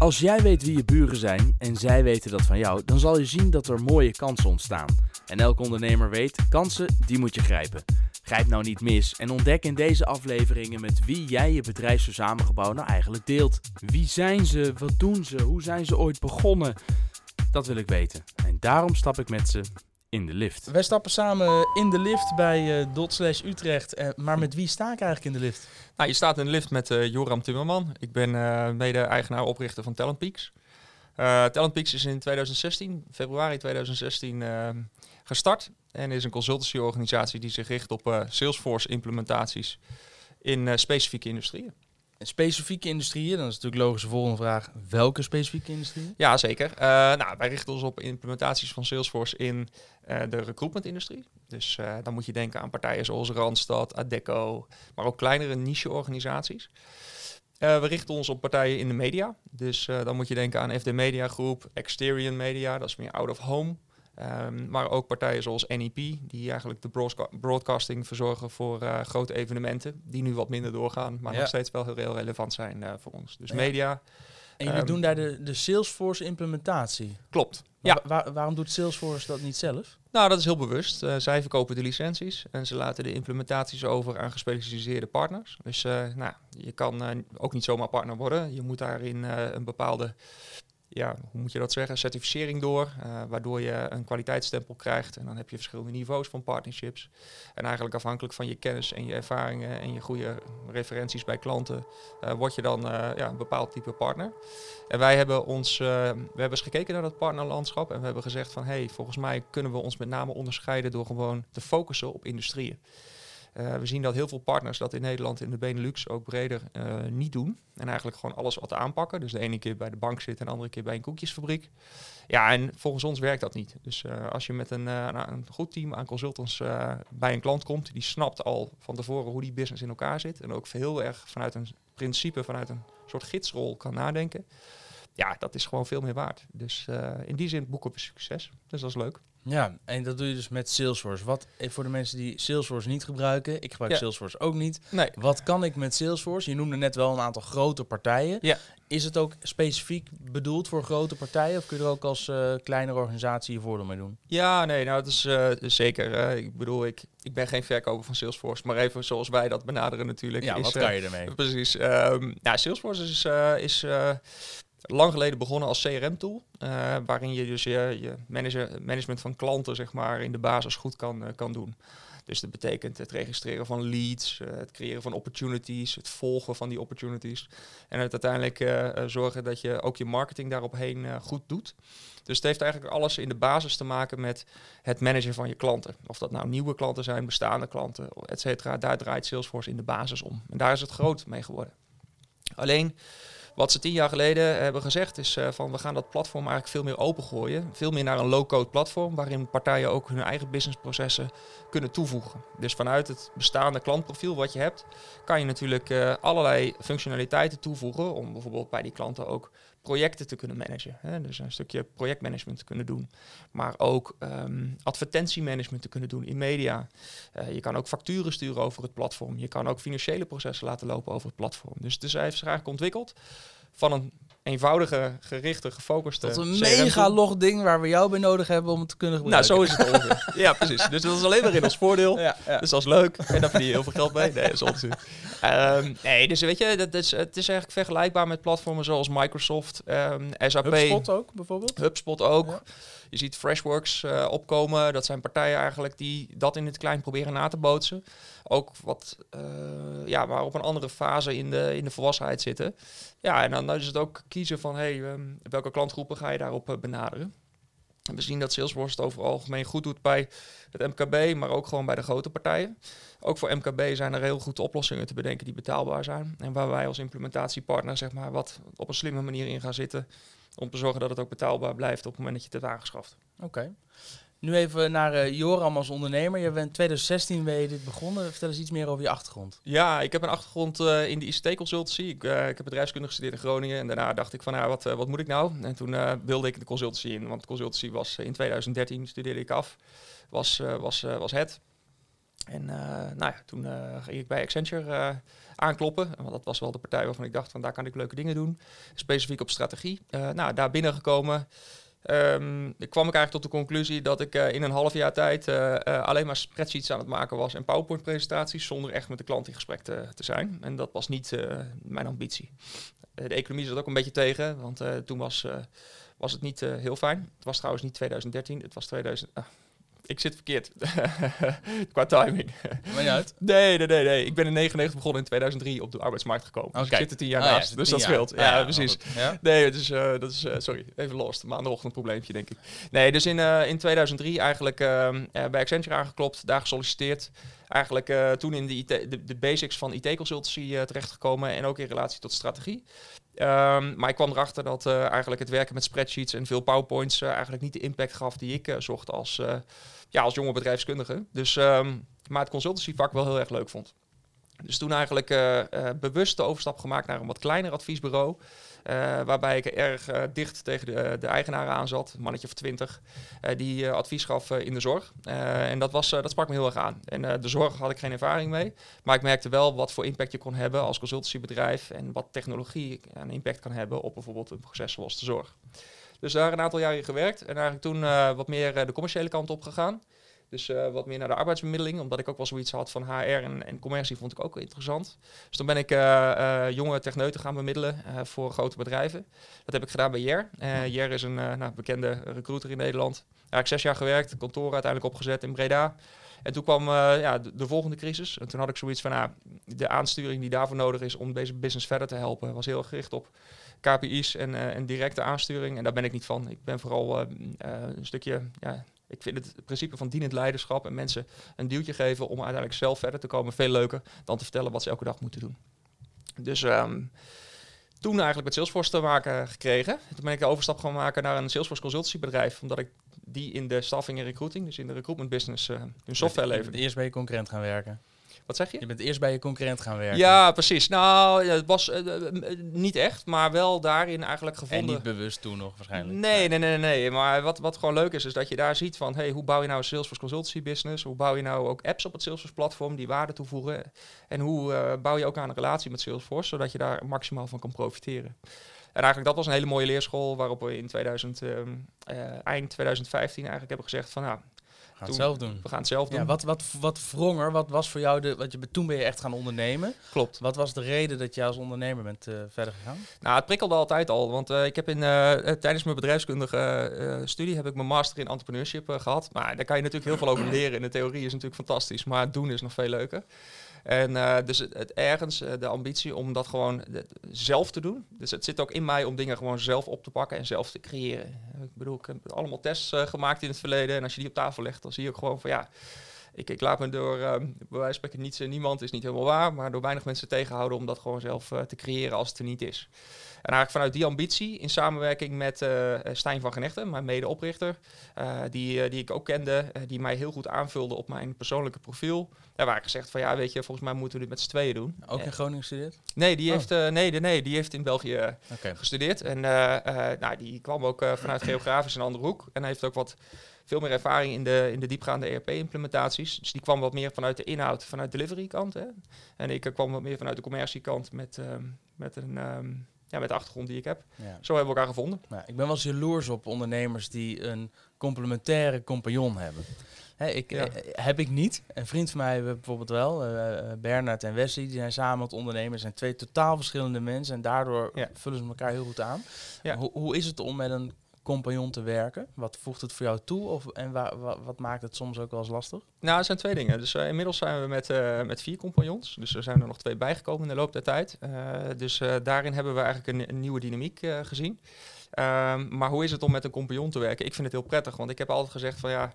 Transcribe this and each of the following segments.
Als jij weet wie je buren zijn en zij weten dat van jou, dan zal je zien dat er mooie kansen ontstaan. En elke ondernemer weet, kansen, die moet je grijpen. Grijp nou niet mis en ontdek in deze afleveringen met wie jij je bedrijfsverzamelgebouw nou eigenlijk deelt. Wie zijn ze? Wat doen ze? Hoe zijn ze ooit begonnen? Dat wil ik weten. En daarom stap ik met ze in de lift. Wij stappen samen in de lift bij uh, Dot Slash Utrecht. Uh, maar met wie sta ik eigenlijk in de lift? Nou, je staat in de lift met uh, Joram Timmerman. Ik ben mede-eigenaar oprichter van Talent Peaks. Talent Peaks is in 2016, februari 2016, gestart. En is een consultancyorganisatie die zich richt op Salesforce implementaties in specifieke industrieën specifieke industrieën, dan is natuurlijk logische volgende vraag. Welke specifieke industrieën? Ja, zeker. Uh, nou, wij richten ons op implementaties van Salesforce in uh, de recruitment-industrie. Dus uh, dan moet je denken aan partijen zoals Randstad, Adecco, maar ook kleinere niche-organisaties. we richten ons op partijen in de media. Dus dan moet je denken aan FD Media Groep, Exterior Media, dat is meer out of home. Um, maar ook partijen zoals NEP, die eigenlijk de broadcasting verzorgen voor uh, grote evenementen, die nu wat minder doorgaan, maar nog steeds wel heel, relevant zijn uh, voor ons. Dus media. En jullie um, doen daar de, de Salesforce implementatie? Klopt. ja. Waar, waarom doet Salesforce dat niet zelf? Nou, dat is heel bewust. Uh, zij verkopen de licenties en ze laten de implementaties over aan gespecialiseerde partners. Dus nou, je kan ook niet zomaar partner worden. Je moet daarin een bepaalde ja, hoe moet je dat zeggen, certificering door, uh, waardoor je een kwaliteitsstempel krijgt. En dan heb je verschillende niveaus van partnerships. En eigenlijk afhankelijk van je kennis en je ervaringen en je goede referenties bij klanten, uh, word je dan uh, ja, een bepaald type partner. En wij hebben ons, we hebben eens gekeken naar dat partnerlandschap en we hebben gezegd van, hey, volgens mij kunnen we ons met name onderscheiden door gewoon te focussen op industrieën. Uh, we zien dat heel veel partners dat in Nederland in de Benelux ook breder uh, niet doen. En eigenlijk gewoon alles wat aanpakken. Dus de ene keer bij de bank zit en de andere keer bij een koekjesfabriek. Ja, en volgens ons werkt dat niet. Dus uh, als je met een, nou, een, goed team aan consultants bij een klant komt, die snapt al van tevoren hoe die business in elkaar zit. En ook heel erg vanuit een principe, vanuit een soort gidsrol kan nadenken. Ja, dat is gewoon veel meer waard. Dus in die zin boeken we succes. Dus dat is leuk. Ja, en dat doe je dus met Salesforce. Wat eh, voor de mensen die Salesforce niet gebruiken, ik gebruik Salesforce ook niet. Nee. Wat kan ik met Salesforce? Je noemde net wel een aantal grote partijen. Ja. Is het ook specifiek bedoeld voor grote partijen of kun je er ook als uh, kleinere organisatie je voordeel mee doen? Ja, nee, nou dat is uh, zeker. ik bedoel, ik, ik ben geen verkoper van Salesforce, maar even zoals wij dat benaderen natuurlijk. Ja, is, wat kan je ermee? Precies. Um, ja, Salesforce is, is lang geleden begonnen als CRM-tool, eh, waarin je dus je, je manager, management van klanten zeg maar, in de basis goed kan, uh, kan doen. Dus dat betekent het registreren van leads, uh, het creëren van opportunities, het volgen van die opportunities. En het uiteindelijk zorgen dat je ook je marketing daaropheen goed doet. Dus het heeft eigenlijk alles in de basis te maken met het managen van je klanten. Of dat nou nieuwe klanten zijn, bestaande klanten, et cetera. Daar draait Salesforce in de basis om. En daar is het groot mee geworden. Alleen wat ze tien jaar geleden hebben gezegd is uh, van we gaan dat platform eigenlijk veel meer opengooien. Veel meer naar een low-code platform waarin partijen ook hun eigen businessprocessen kunnen toevoegen. Dus vanuit het bestaande klantprofiel wat je hebt, kan je natuurlijk uh, allerlei functionaliteiten toevoegen om bijvoorbeeld bij die klanten ook projecten te kunnen managen. Hè? Dus een stukje projectmanagement te kunnen doen. Maar ook um, advertentiemanagement te kunnen doen in media. Uh, je kan ook facturen sturen over het platform. Je kan ook financiële processen laten lopen over het platform. Dus, heeft zich eigenlijk ontwikkeld van een eenvoudige, gerichte, gefocuste. Dat een mega log ding waar we jou bij nodig hebben om het te kunnen gebruiken. Nou, zo is het ongeveer. ja, precies. Dus dat is alleen maar in ons voordeel. Ja, ja. Dus dat is leuk. En daar verdien je heel veel geld mee. Nee, dat is onzin. Um, nee, dus weet je, dat is, het is eigenlijk vergelijkbaar met platformen zoals Microsoft, um, SAP. HubSpot ook, bijvoorbeeld? HubSpot ook. Je ziet Freshworks uh, opkomen. Dat zijn partijen eigenlijk die dat in het klein proberen na te bootsen. Ook wat, uh, ja, maar op een andere fase in de, in de volwassenheid zitten. Ja, en dan is het ook kiezen van hey, um, welke klantgroepen ga je daarop uh, benaderen. En we zien dat Salesforce het over algemeen goed doet bij het MKB, maar ook gewoon bij de grote partijen. Ook voor MKB zijn er heel goed oplossingen te bedenken die betaalbaar zijn. En waar wij als implementatiepartner zeg maar wat op een slimme manier in gaan zitten. Om te zorgen dat het ook betaalbaar blijft op het moment dat je het hebt aangeschaft. Oké. Nu even naar uh, Joram als ondernemer. Je bent in 2016 ben je dit begonnen. Vertel eens iets meer over je achtergrond. Ja, ik heb een achtergrond uh, in de ICT-consultancy. Ik, uh, ik heb bedrijfskunde gestudeerd in Groningen. En daarna dacht ik van, nou, wat, wat moet ik nou? En toen wilde ik de consultancy in. Want consultancy was in 2013, studeerde ik af, was, was, was het. En nou ja, toen ging ik bij Accenture aankloppen. Want dat was wel de partij waarvan ik dacht van daar kan ik leuke dingen doen. Specifiek op strategie. nou, daar binnengekomen. Um, kwam ik eigenlijk tot de conclusie dat ik in een half jaar tijd alleen maar spreadsheets aan het maken was en PowerPoint-presentaties zonder echt met de klant in gesprek te, te zijn. En dat was niet mijn ambitie. de economie zat ook een beetje tegen, want toen was, was het niet heel fijn. Het was trouwens niet 2013, het was 2000. Ik zit verkeerd qua timing. Maar uit? Nee, nee, nee, nee. Ik ben in 99 begonnen in 2003 op de arbeidsmarkt gekomen. Dus ik zit er tien jaar oh, naast. dus dat scheelt. Ja, ja, precies. Ja? Nee, het is, uh, dat is uh, sorry, even los. Maandagochtend probleempje, denk ik. Nee, dus in, uh, in 2003 eigenlijk ehm, bij Accenture aangeklopt, daar gesolliciteerd. Eigenlijk toen in de, IT, de, de basics van IT-consultancy terechtgekomen en ook in relatie tot strategie. Um, maar ik kwam erachter dat uh, eigenlijk het werken met spreadsheets en veel PowerPoints uh, eigenlijk niet de impact gaf die ik uh, zocht als, ja, als jonge bedrijfskundige. Dus, um, maar het consultancyvak wel heel erg leuk vond. Dus toen eigenlijk bewust de overstap gemaakt naar een wat kleiner adviesbureau. Uh, waarbij ik erg uh, dicht tegen de, de eigenaren aan zat, een mannetje 20, uh, die advies gaf in de zorg. en dat, was, dat sprak me heel erg aan. En de zorg had ik geen ervaring mee, maar ik merkte wel wat voor impact je kon hebben als consultancybedrijf en wat technologie een impact kan hebben op bijvoorbeeld een proces zoals de zorg. Dus daar een aantal jaren gewerkt en eigenlijk toen wat meer de commerciële kant op gegaan. Dus uh, wat meer naar de arbeidsbemiddeling, omdat ik ook wel zoiets had van HR en, en commercie vond ik ook interessant. Dus toen ben ik uh, uh, jonge techneuten gaan bemiddelen voor grote bedrijven. Dat heb ik gedaan bij Jer. Jer is een nou, bekende recruiter in Nederland. Daar heb ik zes jaar gewerkt, kantoor uiteindelijk opgezet in Breda. En toen kwam ja, de, volgende crisis. En toen had ik zoiets van, nou, de aansturing die daarvoor nodig is om deze business verder te helpen, was heel gericht op KPI's en, en directe aansturing. En daar ben ik niet van. Ik ben vooral een stukje ja, ik vind het, principe van dienend leiderschap en mensen een duwtje geven om uiteindelijk zelf verder te komen veel leuker dan te vertellen wat ze elke dag moeten doen. Dus um, toen eigenlijk met Salesforce te maken gekregen. Toen ben ik de overstap gaan maken naar een Salesforce consultancybedrijf, omdat ik die in de staffing en recruiting, dus in de recruitment business, uh, hun software leverde. Eerst bij je concurrent gaan werken. Wat zeg je? Je bent eerst bij je concurrent gaan werken. Ja, precies. Nou, het was uh, niet echt, maar wel daarin eigenlijk gevonden. En niet bewust toen nog waarschijnlijk. Nee, nee, nee, nee. Maar wat, wat gewoon leuk is, is dat je daar ziet van, hey, hoe bouw je nou een Salesforce consultancy business? Hoe bouw je nou ook apps op het Salesforce platform die waarde toevoegen? En hoe uh, bouw je ook aan een relatie met Salesforce, zodat je daar maximaal van kan profiteren? En eigenlijk dat was een hele mooie leerschool waarop we in 2000, uh, eind 2015 eigenlijk hebben gezegd van, nou, gaan het zelf doen. We gaan het zelf doen. Ja, wat, wat, wat Wat was voor jou de... Wat je, toen ben je echt gaan ondernemen. Klopt. Wat was de reden dat je als ondernemer bent uh, verder gegaan? Nou, het prikkelde altijd al. Want uh, ik heb in, uh, tijdens mijn bedrijfskundige studie heb ik mijn master in entrepreneurship gehad. Maar daar kan je natuurlijk heel veel over leren. En de theorie is natuurlijk fantastisch. Maar het doen is nog veel leuker. En uh, dus het, ergens uh, de ambitie om dat gewoon zelf te doen. Dus het zit ook in mij om dingen gewoon zelf op te pakken en zelf te creëren. Ik bedoel, ik heb allemaal tests gemaakt in het verleden. En als je die op tafel legt, dan zie je ook gewoon van ja. Ik, ik laat me door, uh, bij wijze van spreken, niets en niemand is niet helemaal waar, maar door weinig mensen tegenhouden om dat gewoon zelf te creëren als het er niet is. En eigenlijk vanuit die ambitie, in samenwerking met uh, Stijn van Genechten, mijn medeoprichter, uh, die, die ik ook kende, die mij heel goed aanvulde op mijn persoonlijke profiel. Daar waar ik gezegd van ja, weet je, volgens mij moeten we dit met z'n tweeën doen. Ook in Groningen gestudeerd? Nee, die, oh. heeft, nee, nee, die heeft in België gestudeerd. En nou, die kwam ook vanuit geografisch een andere hoek. En heeft ook wat veel meer ervaring in de, in de diepgaande ERP-implementaties. Dus die kwam wat meer vanuit de inhoud, vanuit de delivery kant. Hè. En ik kwam wat meer vanuit de commerciekant met, ehm, met een... Um, ja, met de achtergrond die ik heb. Zo hebben we elkaar gevonden. Ja, ik ben wel jaloers op ondernemers die een complementaire compagnon hebben. ik, eh, heb ik niet. Een vriend van mij hebben bijvoorbeeld wel. Uh, Bernard en Wesley, die zijn samen het ondernemen. zijn twee totaal verschillende mensen. En daardoor vullen ze elkaar heel goed aan. Hoe, hoe is het om met een compagnon te werken? Wat voegt het voor jou toe? Of, en wat maakt het soms ook wel eens lastig? Nou, er zijn twee dingen. Dus uh, inmiddels zijn we met, uh, met vier compagnons. Dus er zijn er nog twee bijgekomen in de loop der tijd. Uh, dus daarin hebben we eigenlijk een, nieuwe dynamiek gezien. Um, maar hoe is het om met een compagnon te werken? Ik vind het heel prettig, want ik heb altijd gezegd van ja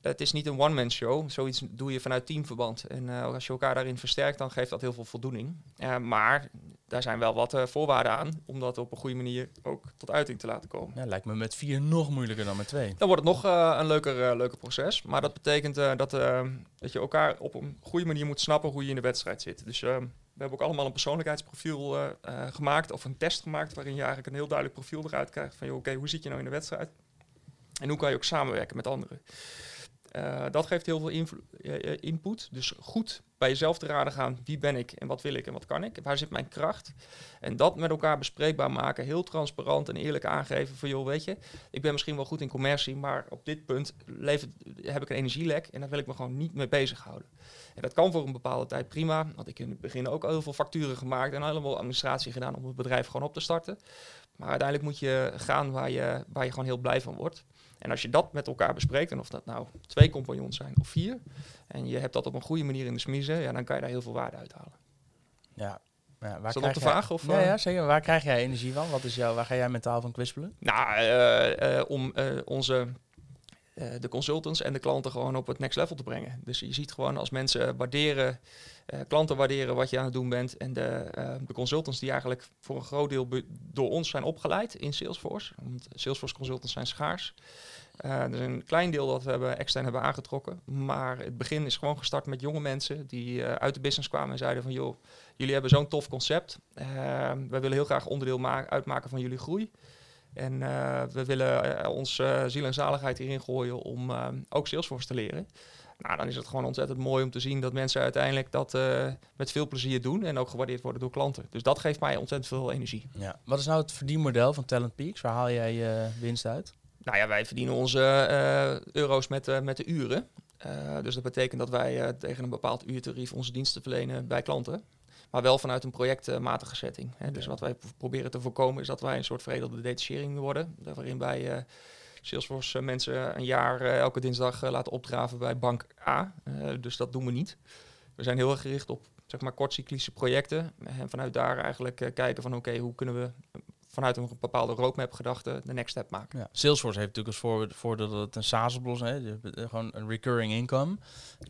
het is niet een one-man show. Zoiets doe je vanuit teamverband. En uh, als je elkaar daarin versterkt, dan geeft dat heel veel voldoening. Uh, maar daar zijn wel wat uh, voorwaarden aan om dat op een goede manier ook tot uiting te laten komen. Ja, lijkt me met vier nog moeilijker dan met twee. Dan wordt het nog een leuker, leuker proces. Maar dat betekent dat, dat je elkaar op een goede manier moet snappen hoe je in de wedstrijd zit. Dus we hebben ook allemaal een persoonlijkheidsprofiel gemaakt of een test gemaakt waarin je eigenlijk een heel duidelijk profiel eruit krijgt van oké, hoe zit je nou in de wedstrijd? En hoe kan je ook samenwerken met anderen? Uh, dat geeft heel veel uh, input. Dus goed bij jezelf te raden gaan. Wie ben ik en wat wil ik en wat kan ik? Waar zit mijn kracht? En dat met elkaar bespreekbaar maken. Heel transparant en eerlijk aangeven van... joh, weet je, ik ben misschien wel goed in commercie... maar op dit punt heb ik een energielek... en daar wil ik me gewoon niet mee bezighouden. En dat kan voor een bepaalde tijd prima. Want ik in het begin ook heel veel facturen gemaakt... en helemaal administratie gedaan om het bedrijf gewoon op te starten. Maar uiteindelijk moet je gaan waar je, waar je gewoon heel blij van wordt. En als je dat met elkaar bespreekt, en of dat nou twee compagnons zijn of vier, en je hebt dat op een goede manier in de smiezen, ja, dan kan je daar heel veel waarde uithalen. Ja, ja, waar is dat op de vraag? Of, ja, ja, eh? zeker. Waar krijg jij energie van? Wat is jouw, waar ga jij mentaal van kwispelen? Nou, uh, uh, om onze de consultants en de klanten gewoon op het next level te brengen. Dus je ziet gewoon als mensen waarderen, klanten waarderen wat je aan het doen bent. En de, de consultants die eigenlijk voor een groot deel door ons zijn opgeleid in Salesforce. Want Salesforce consultants zijn schaars. Uh, er is een klein deel dat we hebben extern hebben aangetrokken. Maar het begin is gewoon gestart met jonge mensen die uit de business kwamen en zeiden van joh, jullie hebben zo'n tof concept. Wij willen heel graag onderdeel uitmaken van jullie groei. En we willen ons ziel en zaligheid hierin gooien om ook Salesforce te leren. Nou, dan is het gewoon ontzettend mooi om te zien dat mensen uiteindelijk dat met veel plezier doen en ook gewaardeerd worden door klanten. Dus dat geeft mij ontzettend veel energie. Ja. Wat is nou het verdienmodel van Talent Peaks? Waar haal jij je winst uit? Nou ja, wij verdienen onze uh, euro's met, met de uren. Dus dat betekent dat wij tegen een bepaald uurtarief onze diensten verlenen bij klanten. Maar wel vanuit een projectmatige setting. Hè. Dus wat wij proberen te voorkomen is dat wij een soort veredelde detachering worden. Waarin wij Salesforce mensen een jaar elke dinsdag laten opdraven bij bank A. dus dat doen we niet. We zijn heel erg gericht op zeg maar kortcyclische projecten. En vanuit daar eigenlijk kijken van oké, hoe kunnen we vanuit een bepaalde roadmap gedachte de next step maken. Ja. Salesforce heeft natuurlijk als voordeel dat het een SaaS-oplossing is, gewoon een recurring income.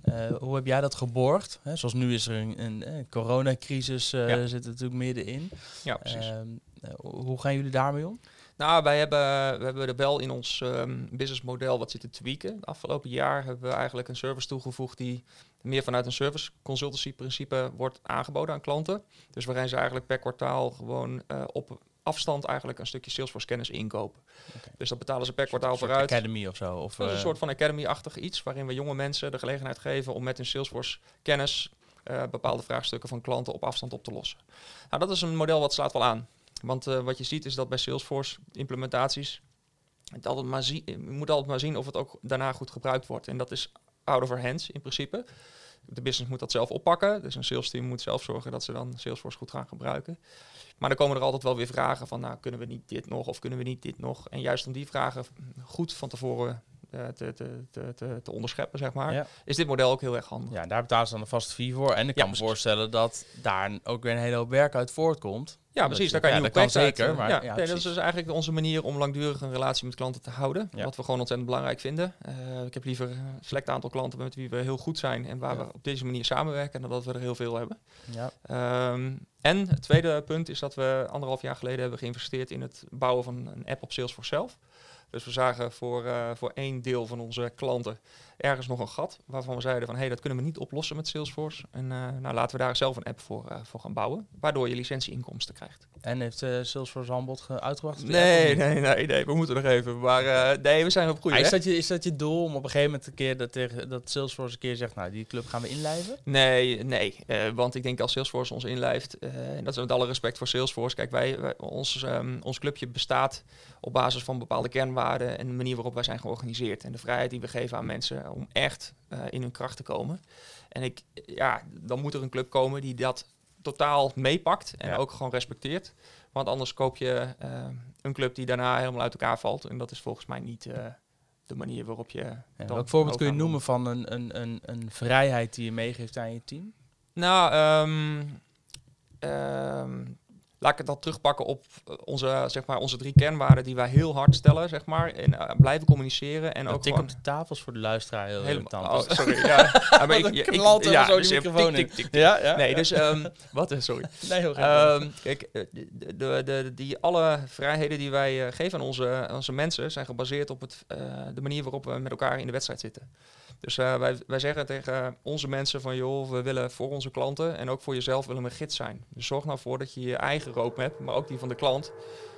Uh, hoe heb jij dat geborgd? Hè? Zoals nu is er een, een, een coronacrisis, uh, ja. zit er natuurlijk middenin. Ja, precies. Uh, hoe gaan jullie daarmee om? Nou, wij hebben, we hebben er wel in ons um, businessmodel wat zitten tweaken. Het afgelopen jaar hebben we eigenlijk een service toegevoegd die meer vanuit een service consultancy principe wordt aangeboden aan klanten. Dus waarin ze eigenlijk per kwartaal gewoon uh, op afstand eigenlijk een stukje Salesforce kennis inkopen. Dus dat betalen ze per kwartaal vooruit. Academy of zo? Of, dat is een eh, soort van Academy-achtig iets, waarin we jonge mensen de gelegenheid geven om met hun Salesforce kennis uh, bepaalde vraagstukken van klanten op afstand op te lossen. Nou, dat is een model wat slaat wel aan. Want uh, wat je ziet is dat bij Salesforce implementaties, het altijd maar zie, je moet altijd maar zien of het ook daarna goed gebruikt wordt. En dat is out of our hands in principe. De business moet dat zelf oppakken. Dus een sales team moet zelf zorgen dat ze dan Salesforce goed gaan gebruiken. Maar dan komen er altijd wel weer vragen van, nou, kunnen we niet dit nog of kunnen we niet dit nog? En juist om die vragen goed van tevoren te, te, te, te, onderscheppen, zeg maar, is dit model ook heel erg handig. Ja, daar betalen ze dan een vaste fee voor. En ik kan me voorstellen dat daar ook weer een hele hoop werk uit voortkomt. Ja, precies. Daar kan je ja, kan zeker. Maar, ja, nee, dat is dus eigenlijk onze manier om langdurig een relatie met klanten te houden. Wat we gewoon ontzettend belangrijk vinden. Uh, ik heb liever een select aantal klanten met wie we heel goed zijn en waar we op deze manier samenwerken, dan dat we er heel veel hebben. Ja. Um, en het tweede punt is dat we anderhalf jaar geleden hebben geïnvesteerd in het bouwen van een app op Salesforce zelf. Dus we zagen voor, uh, voor één deel van onze klanten ergens nog een gat waarvan we zeiden van hé, hey, dat kunnen we niet oplossen met Salesforce. En uh, nou, laten we daar zelf een app voor, uh, voor gaan bouwen, waardoor je licentieinkomsten krijgt. En heeft uh, Salesforce aanbod uitgebracht? Nee, nee, nee, nee, we moeten nog even. Maar nee, we zijn op goede is dat, je, is dat je doel om op een gegeven moment een keer dat, tegen, dat Salesforce een keer zegt, nou die club gaan we inlijven? Nee, nee, want ik denk als Salesforce ons inlijft, en dat is met alle respect voor Salesforce, kijk wij, wij ons, um, ons clubje bestaat op basis van bepaalde kernwaarden en de manier waarop wij zijn georganiseerd en de vrijheid die we geven aan mensen om echt uh, in hun kracht te komen. En ik, ja, dan moet er een club komen die dat totaal meepakt en ook gewoon respecteert. Want anders koop je uh, een club die daarna helemaal uit elkaar valt. En dat is volgens mij niet uh, de manier waarop je. Ja, welk voorbeeld kun je noemen van een, een, een, een vrijheid die je meegeeft aan je team? Nou, um, um, laat ik het dan terugpakken op eh, onze, zeg maar, onze drie kernwaarden die wij heel hard stellen, zeg maar. En uh, blijven communiceren. En ook tik op de tafels voor de luisteraar heel helemaal. Oh, sorry. ja, maar ik, ik, ik, ja, zo dus microfoon tik, tik, tik, ja, ja, Nee, dus um, wat? Sorry. Nee, heel graag. Um, kijk, de, de, de, die alle vrijheden die wij uh, geven aan onze, onze mensen zijn gebaseerd op het, uh, de manier waarop we met elkaar in de wedstrijd zitten. Dus uh, wij, wij zeggen tegen onze mensen van joh, we willen voor onze klanten en ook voor jezelf willen we een gids zijn. Dus zorg nou voor dat je je eigen roadmap, maar ook die van de klant,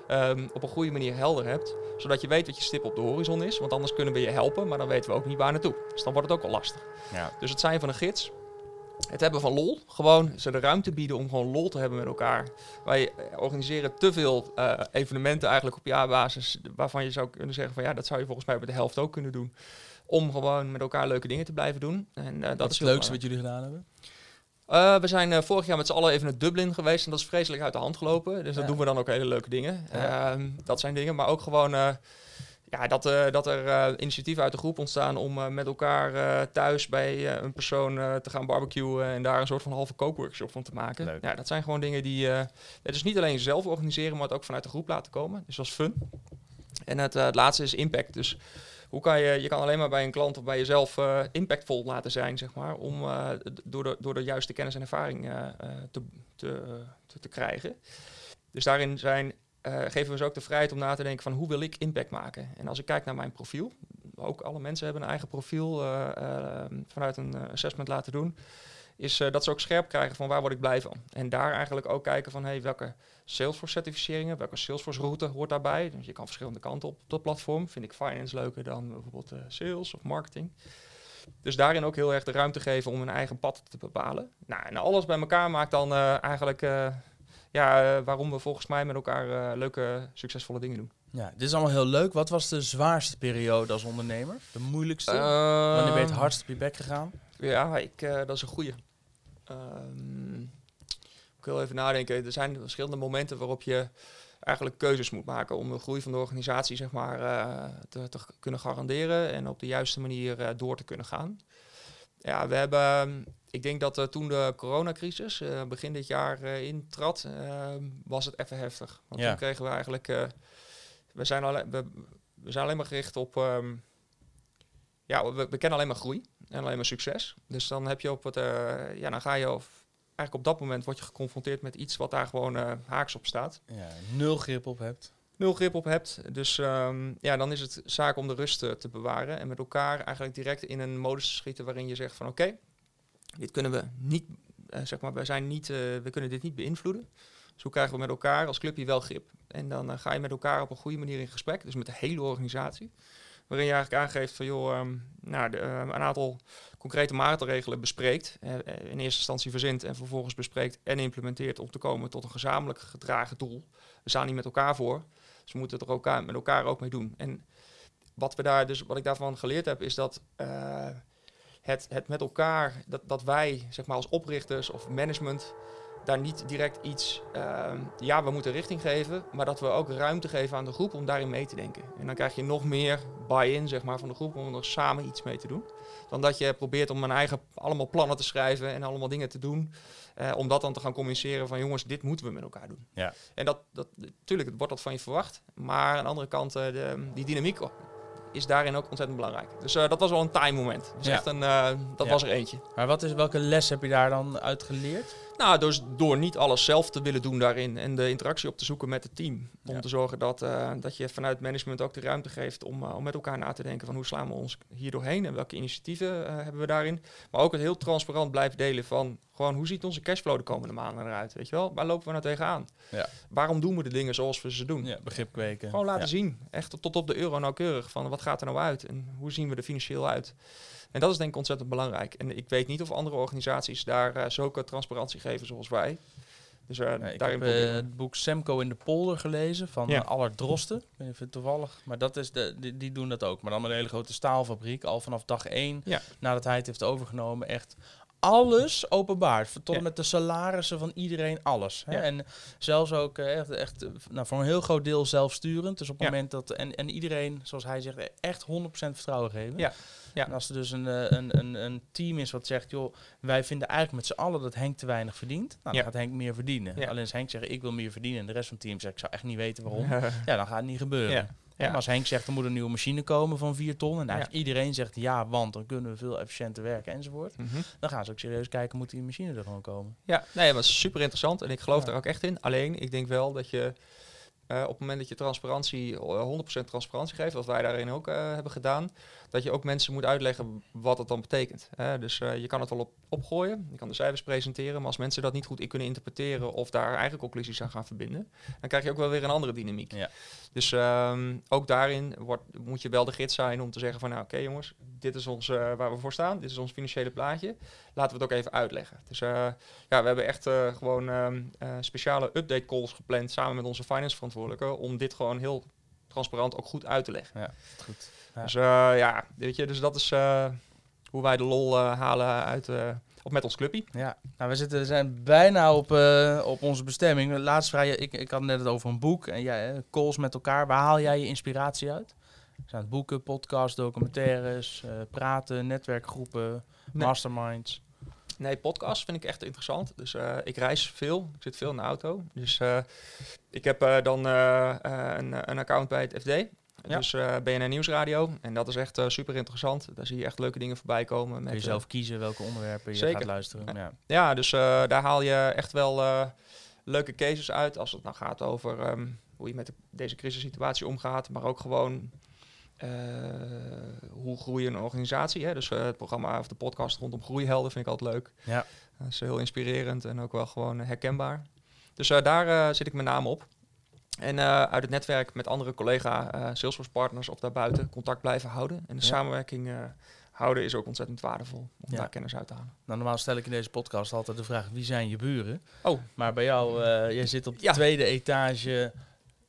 ehm, op een goede manier helder hebt. Zodat je weet wat je stip op de horizon is. Want anders kunnen we je helpen, maar dan weten we ook niet waar naartoe. Dus dan wordt het ook al lastig. Ja. Dus het zijn van een gids. Het hebben van lol. Gewoon ze de ruimte bieden om gewoon lol te hebben met elkaar. Wij eh, organiseren te veel eh, evenementen eigenlijk op jaarbasis. Waarvan je zou kunnen zeggen van ja, dat zou je volgens mij met de helft ook kunnen doen. Om gewoon met elkaar leuke dingen te blijven doen. En, eh, dat Wat is het leukste wat jullie gedaan hebben? eh, we zijn eh, vorig jaar met z'n allen even naar Dublin geweest en dat is vreselijk uit de hand gelopen. Dus Ja. dat doen we dan ook hele leuke dingen. Ja. Ehm, dat zijn dingen, maar ook gewoon ja, dat, dat er initiatieven uit de groep ontstaan om met elkaar thuis bij een persoon te gaan barbecuen en daar een soort van halve kookworkshop van te maken. Leuk. Ja, dat zijn gewoon dingen die het is niet alleen zelf organiseren, maar het ook vanuit de groep laten komen. Dus dat is fun. En het, het laatste is impact. Dus hoe kan je, je kan alleen maar bij een klant of bij jezelf eh, impactvol laten zijn, zeg maar, om eh, door, de, door de juiste kennis en ervaring eh, te, te, te, krijgen. Dus daarin zijn, geven we ze ook de vrijheid om na te denken van hoe wil ik impact maken. En als ik kijk naar mijn profiel, ook alle mensen hebben een eigen profiel vanuit een assessment laten doen, is eh, dat ze ook scherp krijgen van waar word ik blij van. En daar eigenlijk ook kijken van hey, welke Salesforce certificeringen, welke Salesforce route hoort daarbij. Dus je kan verschillende kanten op dat platform. Vind ik finance leuker dan bijvoorbeeld eh, sales of marketing. Dus daarin ook heel erg de ruimte geven om een eigen pad te bepalen. Nou, en alles bij elkaar maakt dan eh, eigenlijk ja, waarom we volgens mij met elkaar leuke, succesvolle dingen doen. Ja, dit is allemaal heel leuk. Wat was de zwaarste periode als ondernemer? De moeilijkste? Ehm, Wanneer ben je het hardst op je bek gegaan? Ja, ik, dat is een goeie. Ehm, ik wil even nadenken. Er zijn verschillende momenten waarop je eigenlijk keuzes moet maken om de groei van de organisatie zeg maar, eh, te, kunnen garanderen en op de juiste manier eh, door te kunnen gaan. Ja, we hebben, ehm, ik denk dat eh, toen de coronacrisis begin dit jaar intrad, ehm, was het even heftig. Want Ja. toen kregen we eigenlijk, we, zijn alleen, we, we zijn alleen maar gericht op, ja, we, we kennen alleen maar groei en alleen maar succes. Dus dan heb je op het, eh, ja, dan ga je of eigenlijk op dat moment word je geconfronteerd met iets wat daar gewoon eh, haaks op staat. Ja, nul grip op hebt. Nul grip op hebt. Dus ehm, ja, dan is het zaak om de rust eh, te bewaren en met elkaar eigenlijk direct in een modus te schieten waarin je zegt van oké, dit kunnen we niet, zeg maar, wij zijn niet, we kunnen dit niet beïnvloeden. Dus hoe krijgen we met elkaar als clubje wel grip? En dan ga je met elkaar op een goede manier in gesprek, dus met de hele organisatie. Waarin je eigenlijk aangeeft van joh, ehm, nou, de, eh, een aantal concrete maatregelen bespreekt. eh, eh, in eerste instantie verzint en vervolgens bespreekt en implementeert om te komen tot een gezamenlijk gedragen doel. We staan niet met elkaar voor. Dus we moeten het er elkaar, met elkaar ook mee doen. En wat, we daar dus, wat ik daarvan geleerd heb, is dat eh, het, het met elkaar, dat, dat wij zeg maar als oprichters of management daar niet direct iets, ehm, ja, we moeten richting geven, maar dat we ook ruimte geven aan de groep om daarin mee te denken. En dan krijg je nog meer buy-in zeg maar, van de groep om er samen iets mee te doen. Dan dat je probeert om een eigen allemaal plannen te schrijven en allemaal dingen te doen. eh, om dat dan te gaan communiceren van jongens, dit moeten we met elkaar doen. Ja. En dat, dat, natuurlijk, het wordt dat van je verwacht. Maar aan de andere kant, eh, de, die dynamiek is daarin ook ontzettend belangrijk. Dus eh, dat was wel een time moment. Dus Ja. echt een, eh, dat Ja. was er eentje. Maar wat is, welke les heb je daar dan uit geleerd? Nou, dus door niet alles zelf te willen doen daarin en de interactie op te zoeken met het team. Om Ja. te zorgen dat, eh, dat je vanuit management ook de ruimte geeft om, eh, om met elkaar na te denken van hoe slaan we ons hier doorheen en welke initiatieven eh, hebben we daarin. Maar ook het heel transparant blijven delen van gewoon hoe ziet onze cashflow de komende maanden eruit, weet je wel? Waar lopen we nou tegenaan? Ja. Waarom doen we de dingen zoals we ze doen? Ja, begrip kweken. Gewoon laten Ja. zien, echt tot op de euro nauwkeurig, van wat gaat er nou uit en hoe zien we er financieel uit. En dat is denk ik ontzettend belangrijk. En ik weet niet of andere organisaties daar eh, zulke transparantie geven zoals wij. Dus ik heb we. het boek Semco in de polder gelezen van Ja. Allard Drosten. Het toevallig, maar dat is de, die, die doen dat ook. Maar dan met een hele grote staalfabriek, al vanaf dag één, Ja. nadat hij het heeft overgenomen, echt alles openbaar. Tot en met de salarissen van iedereen, alles. Hè? Ja. En zelfs ook eh, echt, echt nou, voor een heel groot deel zelfsturend. Dus op het Ja. moment dat, en, en iedereen, zoals hij zegt, echt 100% vertrouwen geven. Ja. Ja. En als er dus een, eh, een, een, een team is wat zegt, joh, wij vinden eigenlijk met z'n allen dat Henk te weinig verdient. Nou, Ja. dan gaat Henk meer verdienen. Ja. Alleen als Henk zegt, ik wil meer verdienen en de rest van het team zegt, ik zou echt niet weten waarom. Ja, dan gaat het niet gebeuren. Ja. Als Henk zegt, er moet een nieuwe machine komen van 4 ton. En Ja. eigenlijk iedereen zegt ja, want dan kunnen we veel efficiënter werken enzovoort. Mhm. Dan gaan ze ook serieus kijken, moet die machine er gewoon komen. Ja, nee, het is super interessant en ik geloof Ja. er ook echt in. Alleen, ik denk wel dat je op het moment dat je transparantie, 100% transparantie geeft, wat wij daarin ook hebben gedaan, dat je ook mensen moet uitleggen wat het dan betekent. Dus je kan het al op, opgooien, je kan de cijfers presenteren, maar als mensen dat niet goed in kunnen interpreteren of daar eigen conclusies aan gaan verbinden, dan krijg je ook wel weer een andere dynamiek. Ja. Dus ehm, ook daarin wordt, moet je wel de gids zijn om te zeggen van nou oké jongens, dit is ons waar we voor staan, dit is ons financiële plaatje. Laten we het ook even uitleggen. Dus uh, ja, we hebben echt uh, gewoon uh, speciale update calls gepland samen met onze finance verantwoordelijke om dit gewoon heel transparant ook goed uit te leggen. Ja, goed. Ja. Dus ja, weet je, dus dat is hoe wij de lol halen uit of met ons clubje. Ja, nou, we zitten, zijn bijna op, op onze bestemming. Laatst vraag je, ik, ik had net het over een boek en jij, calls met elkaar. Waar haal jij je inspiratie uit? Zijn het boeken, podcasts, documentaires, praten, netwerkgroepen, masterminds? Nee, podcast vind ik echt interessant. Dus uh, ik reis veel. Ik zit veel in de auto. Dus uh, ik heb uh, dan een, een, account bij het FD. Ja. Dus BNN Nieuwsradio. En dat is echt super interessant. Daar zie je echt leuke dingen voorbij komen. Met, Kun je zelf kiezen welke onderwerpen je zeker. gaat luisteren. Ja, ja dus daar haal je echt wel leuke cases uit. Als het nou gaat over um, hoe je met de, deze crisissituatie omgaat. Maar ook gewoon uh, hoe groeien een organisatie. Hè? Dus uh, het programma of de podcast rondom groeihelden vind ik altijd leuk. Ja. Dat is heel inspirerend en ook wel gewoon herkenbaar. Dus uh, daar zit ik met name op. En uit het netwerk met andere collega Salesforce partners of daarbuiten contact blijven houden. En de ja. samenwerking houden is ook ontzettend waardevol om ja. daar kennis uit te halen. Nou, normaal stel ik in deze podcast altijd de vraag: wie zijn je buren? Oh. Maar bij jou, jij zit op de ja. tweede etage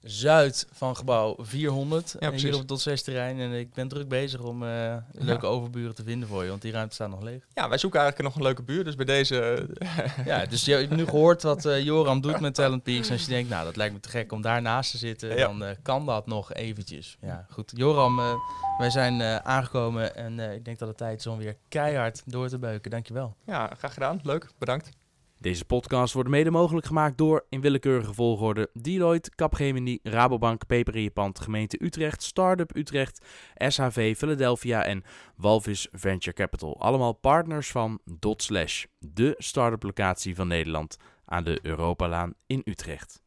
zuid van gebouw 400. Ja, hier op het tot 6 terrein. En ik ben druk bezig om uh, leuke overburen te vinden voor je, want die ruimte staat nog leeg. Ja, wij zoeken eigenlijk nog een leuke buur, dus bij deze... ja, dus je hebt nu gehoord wat uh, Joram doet met Talent Peaks. En als je denkt, nou, dat lijkt me te gek om daarnaast te zitten, ja. dan uh, kan dat nog eventjes. Ja, goed. Joram, wij zijn aangekomen en ik denk dat het tijd is om weer keihard door te beuken. Dankjewel. Ja, graag gedaan. Leuk. Bedankt. Deze podcast wordt mede mogelijk gemaakt door, in willekeurige volgorde, Deloitte, Capgemini, Rabobank, Pand, Gemeente Utrecht, Startup Utrecht, SHV Philadelphia en Walvis Venture Capital. Allemaal partners van Dotslash, de start-up locatie van Nederland aan de Europalaan in Utrecht.